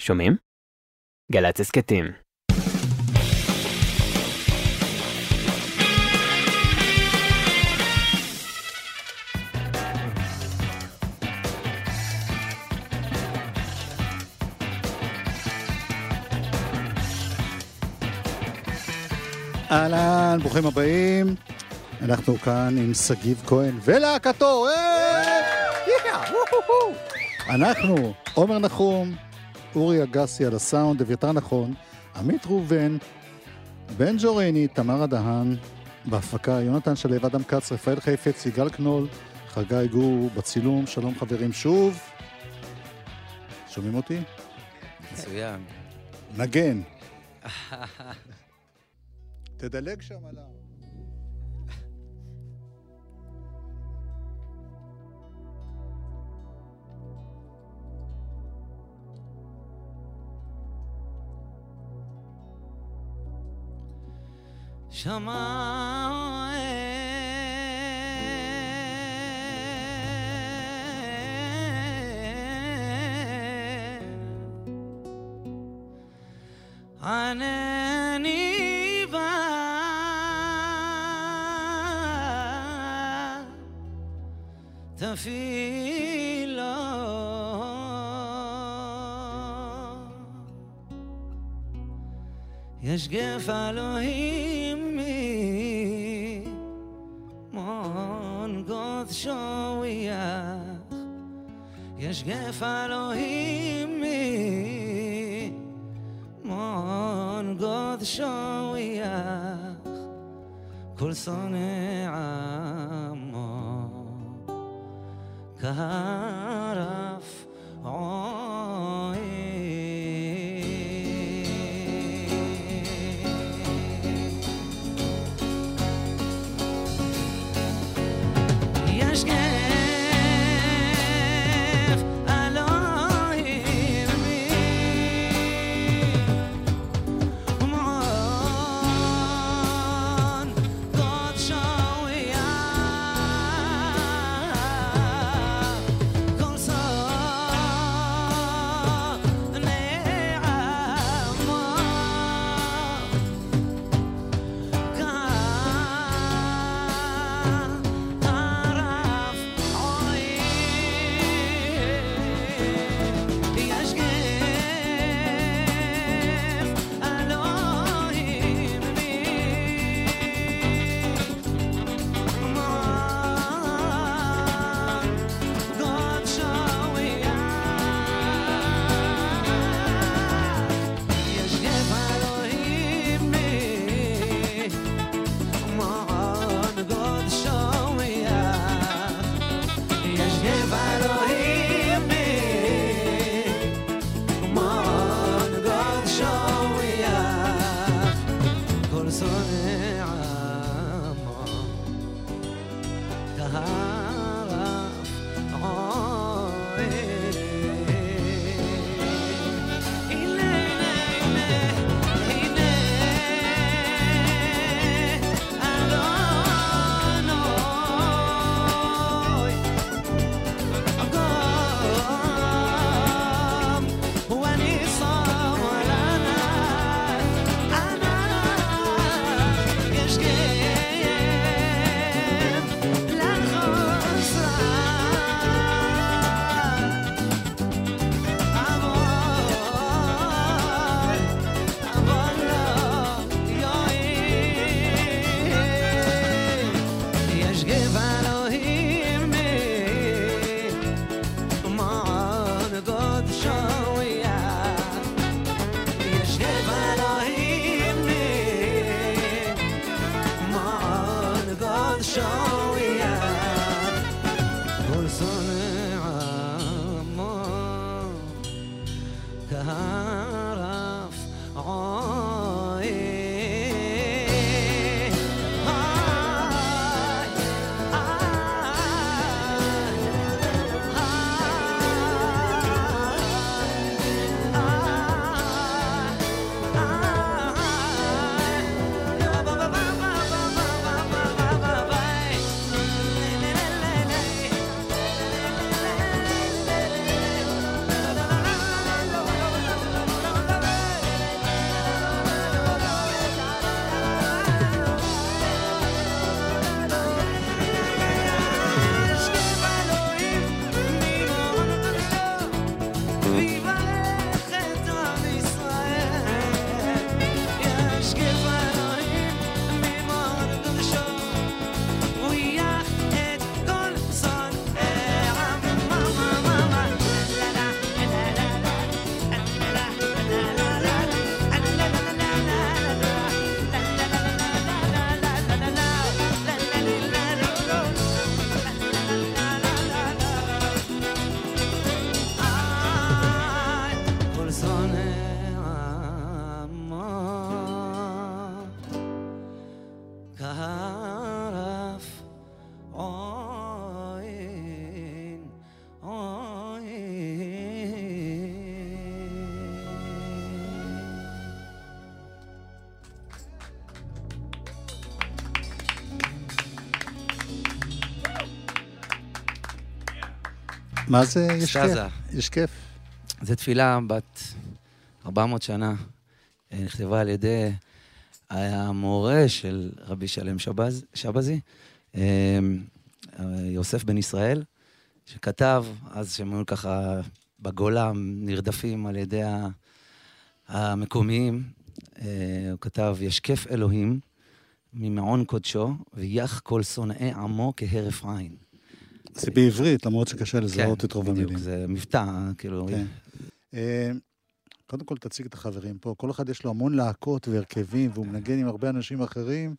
שומעים? גל"צ הסכתים. אהלן, ברוכים הבאים. אנחנו כאן עם שגיב כהן ולהקתו. אה! אנחנו, עומר נחום, אורי אגסי על הסאונד, אביתר נכון, עמית ראובן, בן ג'ורני, תמרה דהן, בהפקה יונתן שלו, אדם כץ, רפאל חיפץ, יגאל קנול, חגי גור בצילום, שלום חברים שוב. שומעים אותי? מצוין. נגן. תדלג שם על ה... ענני בא תפילו יש גף אלוהים שויח יש גף אלוהים מי מון גוד שויח כל שונא עמו כהרף עוי מה זה יש כיף? יש כיף. זו תפילה בת 400 שנה, אה, נכתבה על ידי המורה של רבי שלם שבז, שבזי, אה, יוסף בן ישראל, שכתב, אז שהם היו ככה בגולה נרדפים על ידי המקומיים, אה, הוא כתב, ישקף אלוהים ממעון קודשו, ויח כל שונאי עמו כהרף עין. זה בעברית, למרות שקשה לזהות את רוב כן, בדיוק, המילים. זה מבטא, כאילו, כן. אה, קודם כל תציג את החברים פה. כל אחד יש לו המון להקות והרכבים, והוא מנגן עם הרבה אנשים אחרים.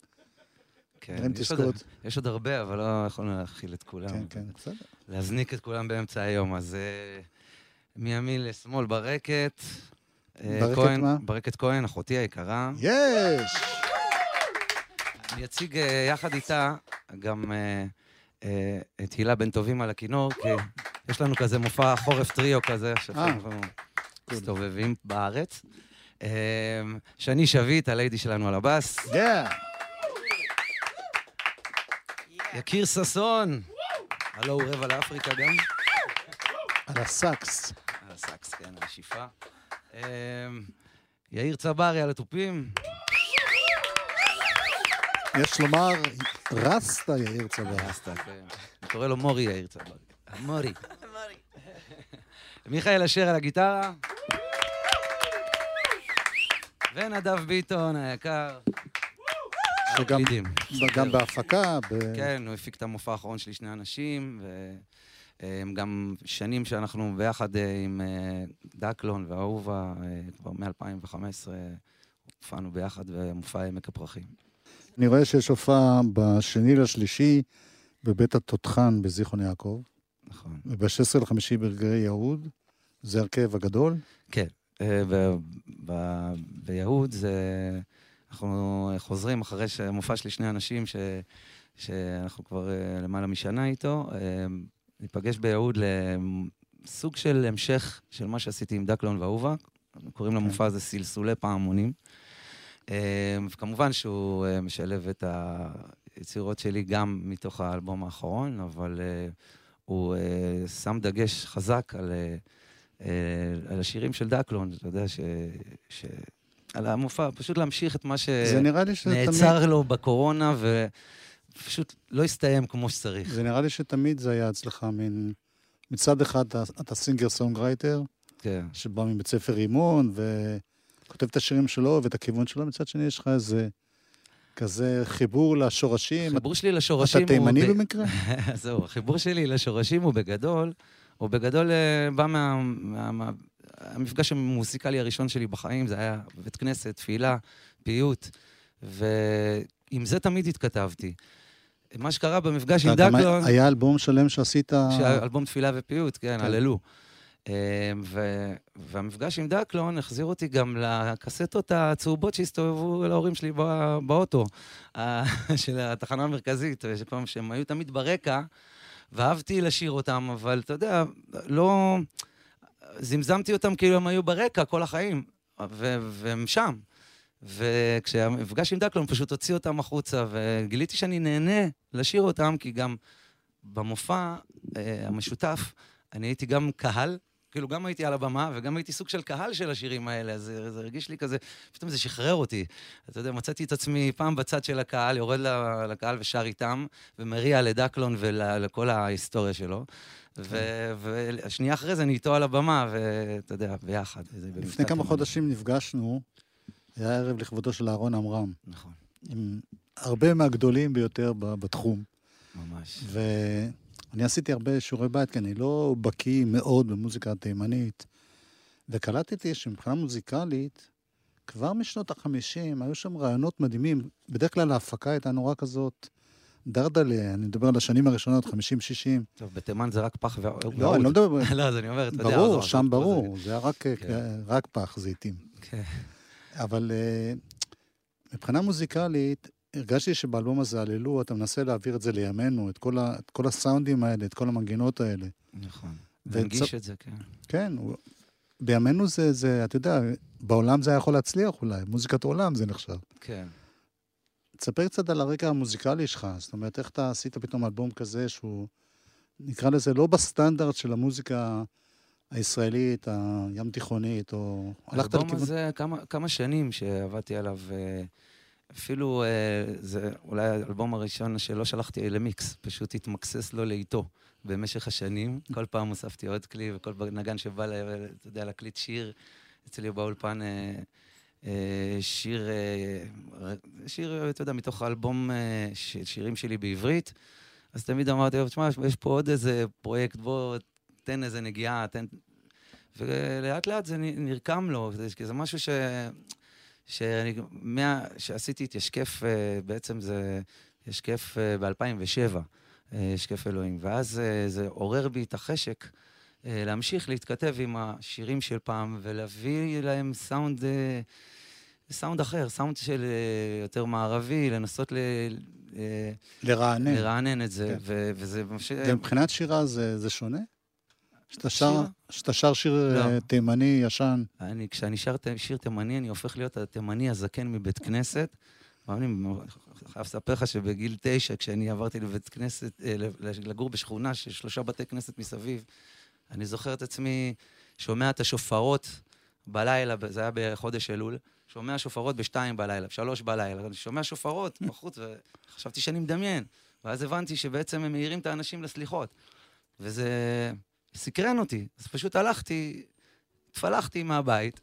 כן, יש עוד-. יש עוד הרבה, אבל לא יכולנו להכיל את כולם. כן, כן, בסדר. להזניק את כולם באמצע היום, אז אה, מימין לשמאל ברקת. אה, ברקת כהן, מה? ברקת כהן, אחותי היקרה. יש! אני אציג אה, יחד איתה גם אה, את הילה בן טובים על הכינור, כי יש לנו כזה מופע חורף טריו כזה, שאנחנו מסתובבים בארץ. אה, שני שביט, הליידי שלנו על הבאס. יקיר ששון, הלו הוא רבע לאפריקה גם. על הסאקס. על הסאקס, כן, על השאיפה. אמ, יאיר צברי על התופים. יש לומר, רסטה יאיר צבא. רסטה, כן. אני קורא לו מורי יאיר צברי. מורי. מיכאל אשר על הגיטרה. ונדב ביטון היקר. שגם. גם בהפקה, ב- כן, הוא הפיק את המופע האחרון שלי, שני אנשים, והם גם שנים שאנחנו ביחד אה, עם אה, דקלון ואהובה, אה, כבר מ-2015 הופענו ביחד במופע עמק הפרחים. אני רואה שיש הופעה בשני לשלישי בבית התותחן בזיכרון יעקב, נכון. וב-16 לחמישי ברגעי יהוד, זה הרכב הגדול. כן, אה, ב- ב- ביהוד זה... אנחנו חוזרים אחרי שמופע שלי שני אנשים ש... שאנחנו כבר אה, למעלה משנה איתו, אה, ניפגש ביהוד לסוג של המשך של מה שעשיתי עם דקלון ואהובה. קוראים למופע הזה סלסולי פעמונים. אה, וכמובן שהוא אה, משלב את היצירות שלי גם מתוך האלבום האחרון, אבל אה, הוא אה, שם דגש חזק על, על השירים של דקלון, אתה יודע, ש... ש... על המופע, פשוט להמשיך את מה. שנעצר לו בקורונה, ופשוט לא הסתיים כמו שצריך. זה נראה לי שתמיד זה היה אצלך מין... מצד אחד אתה- singer songwriter, כן. שבא מבית ספר רימון, וכותב את השירים שלו ואת הכיוון שלו, מצד שני יש לך איזה כזה חיבור לשורשים. החיבור שלי לשורשים אתה הוא... תימני ב- במקרה? זהו, החיבור שלי לשורשים הוא בגדול, הוא בגדול אה, בא מה... מה, מה המפגש המוסיקלי הראשון שלי בחיים, זה היה בית כנסת, תפילה, פיוט, ועם זה תמיד התכתבתי. מה שקרה במפגש עם אתה דקלון... היה אלבום שלם שעשית... שאלבום תפילה ופיוט, כן, כן. הללו. ו- והמפגש עם דקלון החזיר אותי גם לקסטות הצהובות שהסתובבו להורים שלי בא- באוטו של התחנה המרכזית, ושפעם שהם היו תמיד ברקע, ואהבתי לשיר אותם, אבל אתה יודע, לא... זמזמתי אותם כאילו הם היו ברקע כל החיים, והם שם. וכשהמפגש עם דקלון פשוט הוציא אותם החוצה, וגיליתי שאני נהנה לשיר אותם, כי גם במופע אה, המשותף, אני הייתי גם קהל, כאילו גם הייתי על הבמה, וגם הייתי סוג של קהל של השירים האלה, אז זה, זה הרגיש לי כזה, פתאום זה שחרר אותי. אתה יודע, מצאתי את עצמי פעם בצד של הקהל, יורד ל- לקהל ושר איתם, ומריע לדקלון ולכל ההיסטוריה שלו. ו- והשנייה אחרי זה אני איתו על הבמה, ואתה יודע, ביחד. לפני כמה. חודשים נפגשנו, היה ערב לכבודו של אהרון עמרם, נכון, עם הרבה מהגדולים ביותר בתחום. ממש. ואני עשיתי הרבה שיעורי בית, כי אני לא בקיא מאוד במוזיקה התימנית, וקלטתי שמבחינה מוזיקלית, כבר משנות החמישים היו שם רעיונות מדהימים. בדרך כלל ההפקה הייתה נורא כזאת דרדלה, אני מדבר על השנים הראשונות, 50-60. טוב, בתימן זה רק פח ועוד. לא, אני לא מדבר... לא, אז אני אומר, אתה יודע... ברור, שם ברור, זה היה רק, כן. רק פח זיתים. כן. אבל אה, מבחינה מוזיקלית, הרגשתי שבאלבום הזה, הללו, אתה מנסה להעביר את זה לימינו, את כל, ה, את כל הסאונדים האלה, את כל המנגינות האלה. נכון. וצ- להנגיש את זה, כן. כן, הוא- בימינו זה, זה, אתה יודע, בעולם זה היה יכול להצליח אולי, מוזיקת עולם זה נחשב. כן. תספר קצת על הרקע המוזיקלי שלך, זאת אומרת, איך אתה עשית פתאום אלבום כזה שהוא נקרא לזה, לא בסטנדרט של המוזיקה הישראלית, הים תיכונית, או הלכת האלבום לכיוון... הזה, כמה, כמה שנים שעבדתי עליו, אה, אפילו אה, זה אולי האלבום הראשון שלא שלחתי למיקס, פשוט התמקסס לו לאיתו במשך השנים. כל פעם הוספתי עוד כלי, וכל נגן שבא, אתה יודע, להקליט שיר, אצלי באולפן, אה, אה, שיר, אה, שיר, אתה יודע, מתוך האלבום אה, ש- שירים שלי בעברית. אז תמיד אמרתי לו, תשמע, יש פה עוד איזה פרויקט, בוא, תן איזה נגיעה, תן... ולאט לאט זה נרקם לו, כי זה משהו ש... שאני, מה, שעשיתי את ישקף, אה, בעצם זה ישקף ב-2007, ישקף אלוהים. ואז אה, זה עורר בי את החשק אה, להמשיך להתכתב עם השירים של פעם ולהביא להם סאונד, אה, סאונד אחר, סאונד של אה, יותר מערבי, לנסות ל... אה, לרענן. לרענן את זה, כן. ו- וזה ממש... ומבחינת שירה זה, זה שונה? שאתה שר, שיר לא. אה, תימני ישן. אני, כשאני שר שיר תימני, אני הופך להיות התימני הזקן מבית כנסת. ואני חייב לספר לך שבגיל תשע, כשאני עברתי לבית כנסת, אה, לגור בשכונה של שלושה בתי כנסת מסביב, אני זוכר את עצמי שומע את השופרות בלילה, זה היה בחודש אלול, שומע שופרות בשתיים בלילה, בשלוש בלילה, אני שומע שופרות בחוץ, וחשבתי שאני מדמיין. ואז הבנתי שבעצם הם מעירים את האנשים לסליחות. וזה סקרן אותי. אז פשוט הלכתי, התפלחתי מהבית,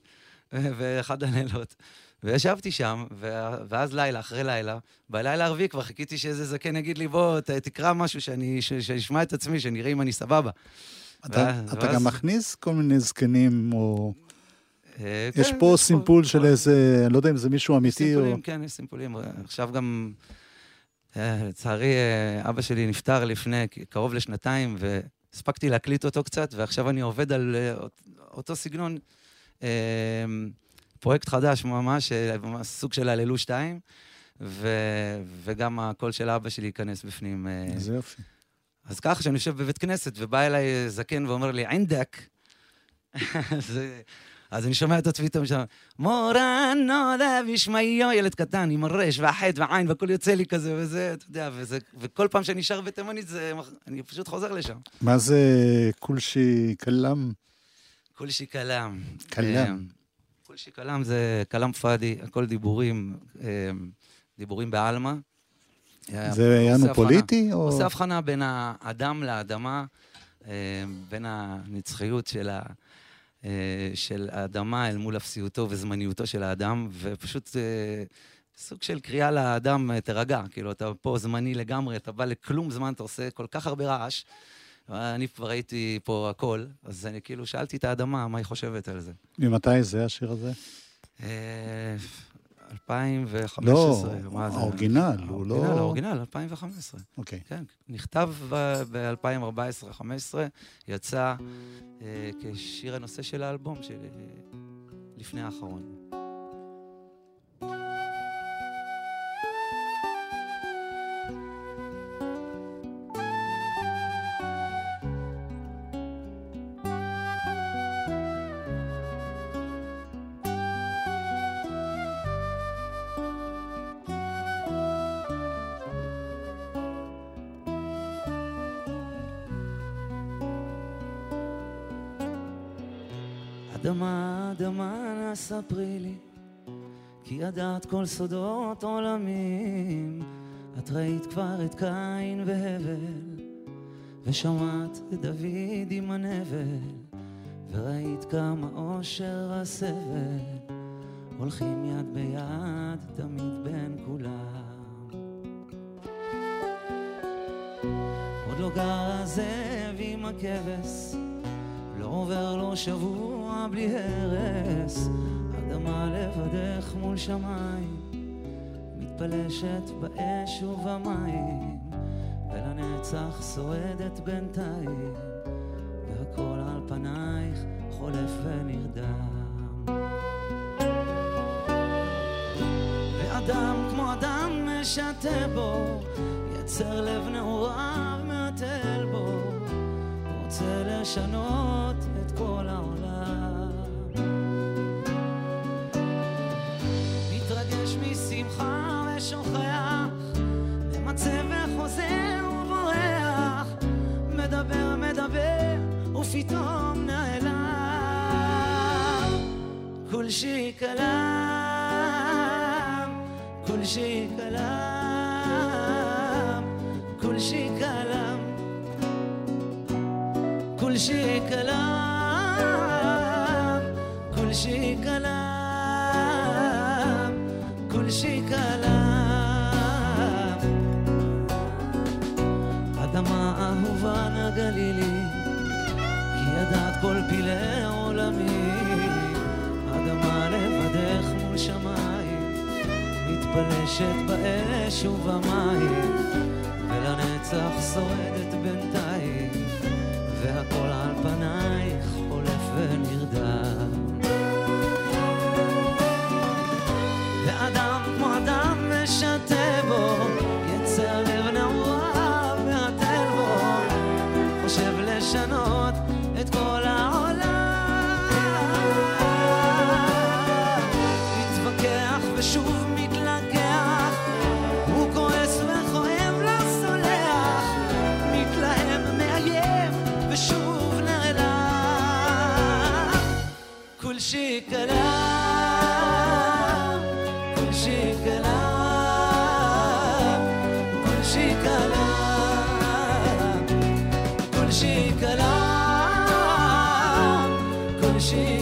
באחד הלילות, וישבתי שם, ואז לילה, אחרי לילה, בלילה הרביעי כבר חיכיתי שאיזה זקן יגיד לי, בוא, ת- תקרא משהו, שאני, ש- שאשמע את עצמי, שנראה אם אני סבבה. אתה, ואז- אתה ואז- גם מכניס כל מיני זקנים, או... אה, יש כן, פה סימפול של איזה, אני לא יודע אם זה מישהו אמיתי או... סימפולים, כן, יש סימפולים. עכשיו גם, אה, לצערי, אה, אבא שלי נפטר לפני קרוב לשנתיים, והספקתי להקליט אותו קצת, ועכשיו אני עובד על אה, אות- אותו סגנון, אה, פרויקט חדש ממש, אה, סוג של הללו 2, ו- וגם הקול של אבא שלי ייכנס בפנים. אה, זה יופי. אז ככה, שאני יושב בבית כנסת, ובא אליי זקן ואומר לי, עינדק. אז, אז אני שומע את עצמי פתאום שם, מורנו וישמעיו, ילד קטן עם הרש והחטא והעין, והכל יוצא לי כזה וזה, אתה יודע, וזה, וכל פעם שאני שר בתימנית, זה, אני פשוט חוזר לשם. מה זה כולשי קלאם? כולשי כלאם. כלאם. אה, כולשי כלאם זה כלאם פאדי, הכל דיבורים, אה, דיבורים בעלמא. זה עושה יענו. פוליטי? או... עושה הבחנה בין האדם לאדמה, בין הנצחיות של, ה, של האדמה אל מול אפסיותו וזמניותו של האדם, ופשוט אה, סוג של קריאה לאדם, אה, תירגע, כאילו, אתה פה זמני לגמרי, אתה בא לכלום זמן, אתה עושה כל כך הרבה רעש. אני כבר ראיתי פה הכל, אז אני כאילו שאלתי את האדמה מה היא חושבת על זה. ממתי זה השיר הזה? אה, 2015. לא, זה? האורגינל, הוא לא- האורגינל, האורגינל, 2015. אוקיי. כן, נכתב ב-2014-2015, יצא אה, כשיר הנושא של האלבום של אה, לפני האחרון. אדמה, אדמה, נא ספרי לי, כי ידעת כל סודות עולמים. את ראית כבר את קין והבל, ושמעת את דוד עם הנבל, וראית כמה אושר הסבל, הולכים יד ביד תמיד בין כולם. עוד לא גר הזאב עם הכבש, לא עובר לו שבוע בלי הרס, אדמה לבדך מול שמיים, מתפלשת באש ובמים, ולנצח שורדת בינתיים, והכל על פנייך חולף ונרדם. ואדם כמו אדם משתה בו, יצר לב נעוריו מהתל בו, רוצה לשנות את כל העולם. ושוכח, ממצה וחוזר ובורח, מדבר פתאום נעלם. כל שי כלם, כל שי כלם, כל שי כלם, כל שי כלם, כל שי כלם, אהובה נגלי לי, כי ידעת כל פילי עולמי. אדמה לבדך מול שמיים, מתפלשת באש ובמים, ולנצח שורדת בינתיים, كلام كل شي كلام كل شي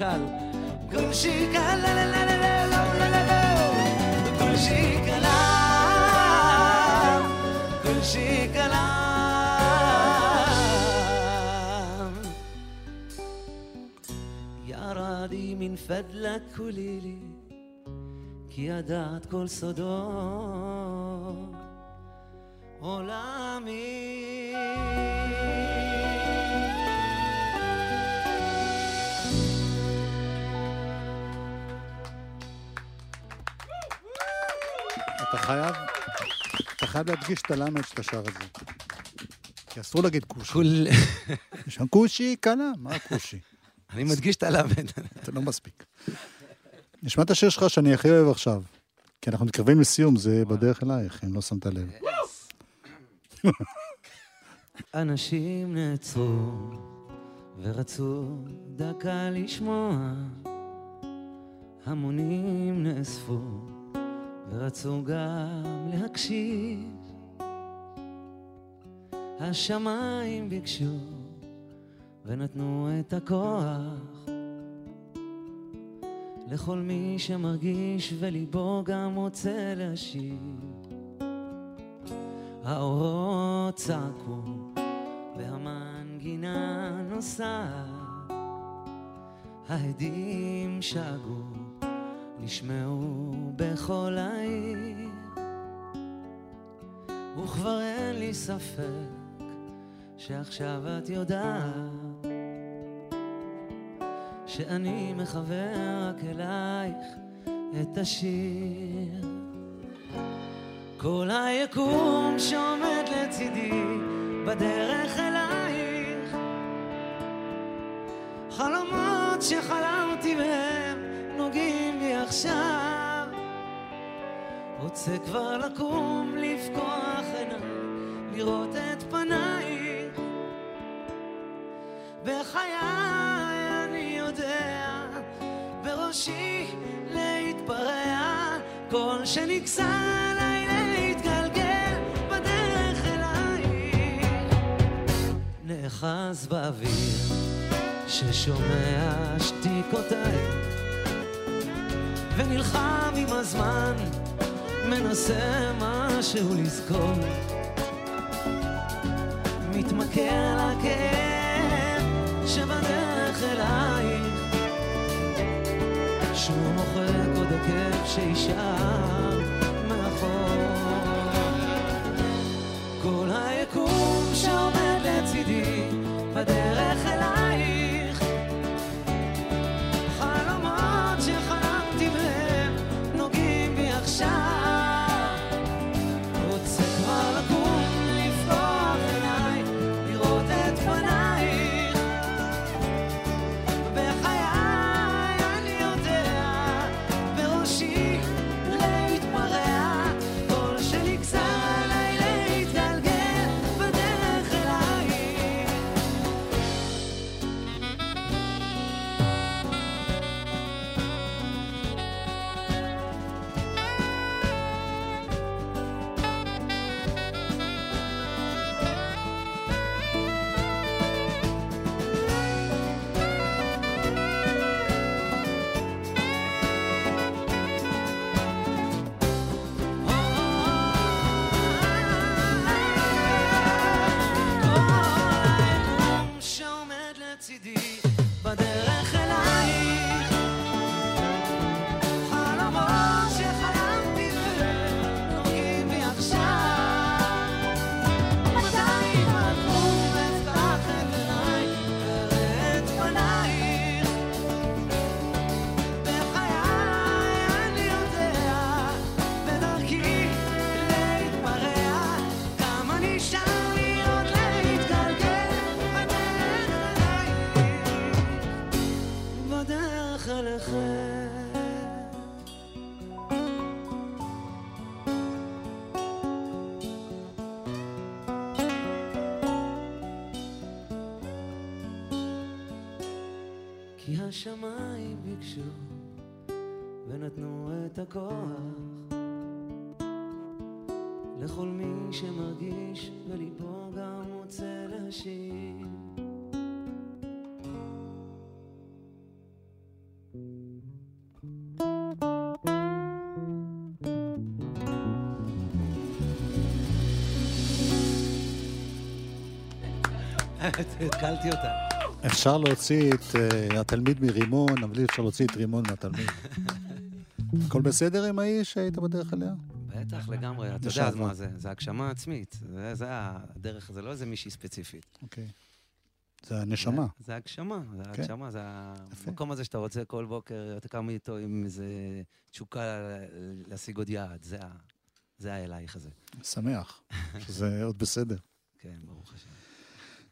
במקום של הקהל. כל שי כלם, כל שי כלם, כל שי كلام ירדי מן פדלק כולילי כי ידעת כל סודות עולמי. אתה חייב, אתה חייב להדגיש את הלמד שאתה שר את זה. כי אסור להגיד כושי. כול... יש שם כושי קלה, מה כושי? אני מדגיש את הלמד. זה לא מספיק. נשמע את השיר שלך שאני הכי אוהב עכשיו. כי אנחנו מתקרבים לסיום, זה בדרך אלייך, אם לא שמת לב. אנשים נעצרו ורצו דקה לשמוע המונים נאספו ורצו גם להקשיב. השמיים ביקשו ונתנו את הכוח. לכל מי שמרגיש וליבו גם רוצה להשיב. האורות צעקו והמנגינה נוסעת. ההדים שגו נשמעו בכל העיר וכבר אין לי ספק שעכשיו את יודעת שאני מכוון רק אלייך את השיר. כל היקום שעומד לצידי בדרך אלייך עכשיו. רוצה כבר לקום, לפקוח עיניים, לראות את פנייך בחיי אני יודע בראשי להתפרע. כל שנכסה עליי להתגלגל בדרך אלייך נאחז באוויר ששומע שתיקותיי ונלחם עם הזמן מנסה משהו לזכור. מתמכר לכאב שבדרך אלייך שוב מוחק עוד הכאב שישאר ביקשו ונתנו את הכוח לכל מי שמרגיש וליבו גם רוצה להשיב. התקלתי אותה. אפשר להוציא את אה, התלמיד מרימון, אבל אי אפשר להוציא את רימון מהתלמיד. הכל בסדר עם האיש שהיית בדרך אליה? בטח, לגמרי. אתה יודע, מה זה? זה הגשמה עצמית. זה- זה הדרך, זה לא איזה מישהי ספציפית. אוקיי. זה הנשמה. זה- זה הגשמה, זה כן. הגשמה, זה יפה. המקום הזה שאתה רוצה כל בוקר, אתה קם איתו עם איזה תשוקה להשיג עוד יעד. זה זה האלייך הזה. שמח, שזה עוד בסדר. כן, ברוך השם.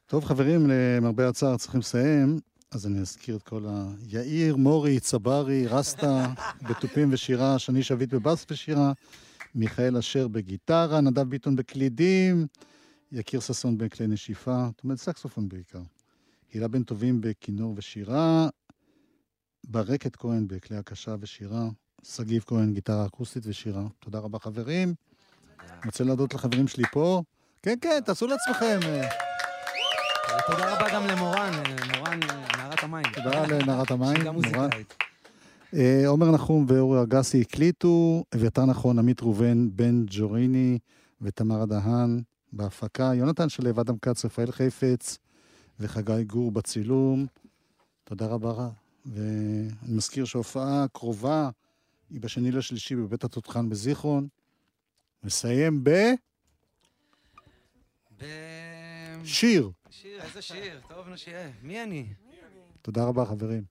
טוב, חברים, למרבה הצער צריכים לסיים, אז אני אזכיר את כל ה... יאיר, מורי, צברי, רסטה, בתופים ושירה, שני שביט בבאס ושירה, מיכאל אשר בגיטרה, נדב ביטון בקלידים, יקיר ששון בכלי נשיפה, זאת אומרת סקסופון בעיקר. הילה בן טובים בכינור ושירה, ברקת כהן בכלי הקשה ושירה, שגיב כהן גיטרה אקוסטית ושירה. תודה רבה, חברים. אני רוצה להודות לחברים שלי פה. כן, כן, תעשו לעצמכם. אה, תודה רבה גם למורן, אה, מורן, אה, נערת המים. תודה לנערת המים, מורן. מוזיקאית. אה, עומר נחום ואורי אגסי הקליטו, אביתר נכון, עמית ראובן, בן ג'וריני ותמרה דהן בהפקה, יונתן שלו, אדם כץ, רפאל חפץ וחגי גור בצילום. תודה רבה. ואני מזכיר שההופעה הקרובה היא בשני לשלישי בבית התותחן בזיכרון. נסיים בשיר. ב... שיר, איזה שיר, טוב, נו שיהיה. מי אני? תודה רבה, חברים.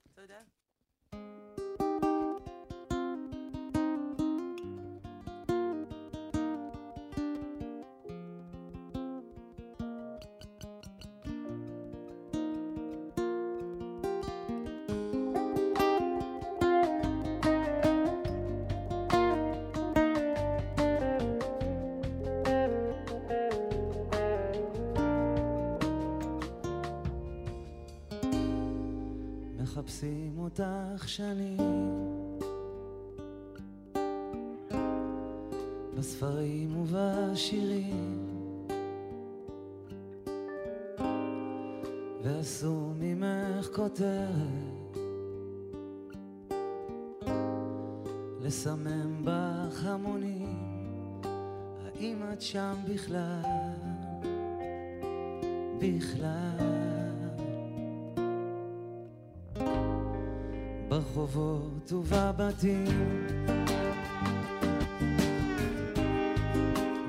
בכלל בכלל. ברחובות ובבתים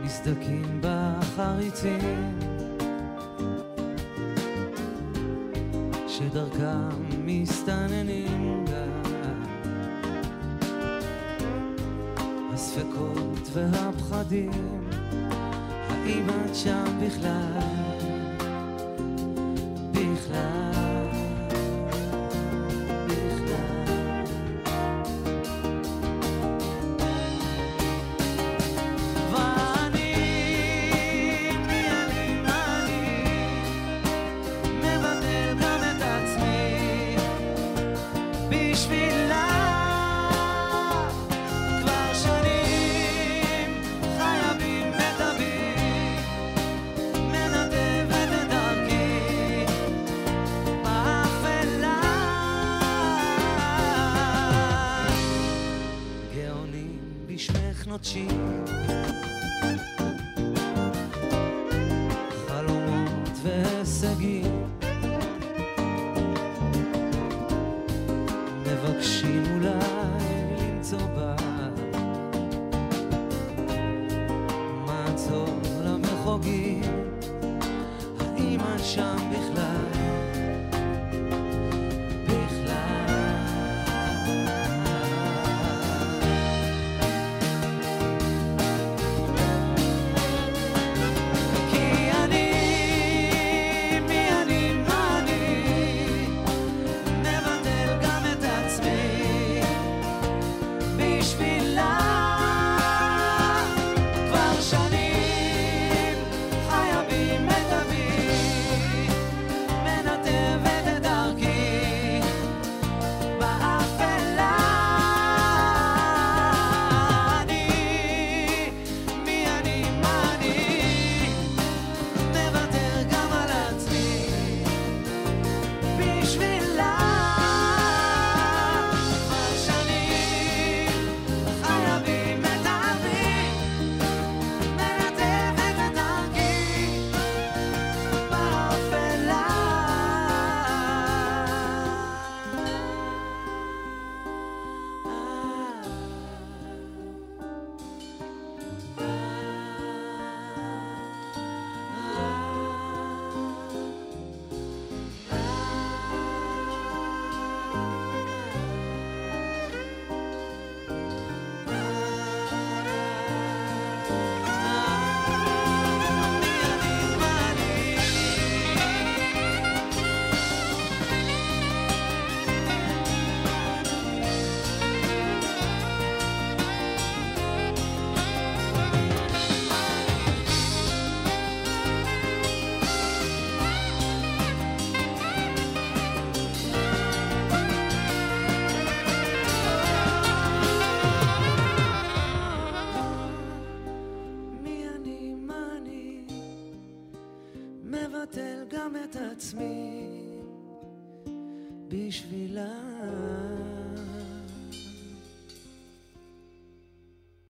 נסדקים בך חריצים שדרכם מסתננים גם הספקות והפחדים את שם בכלל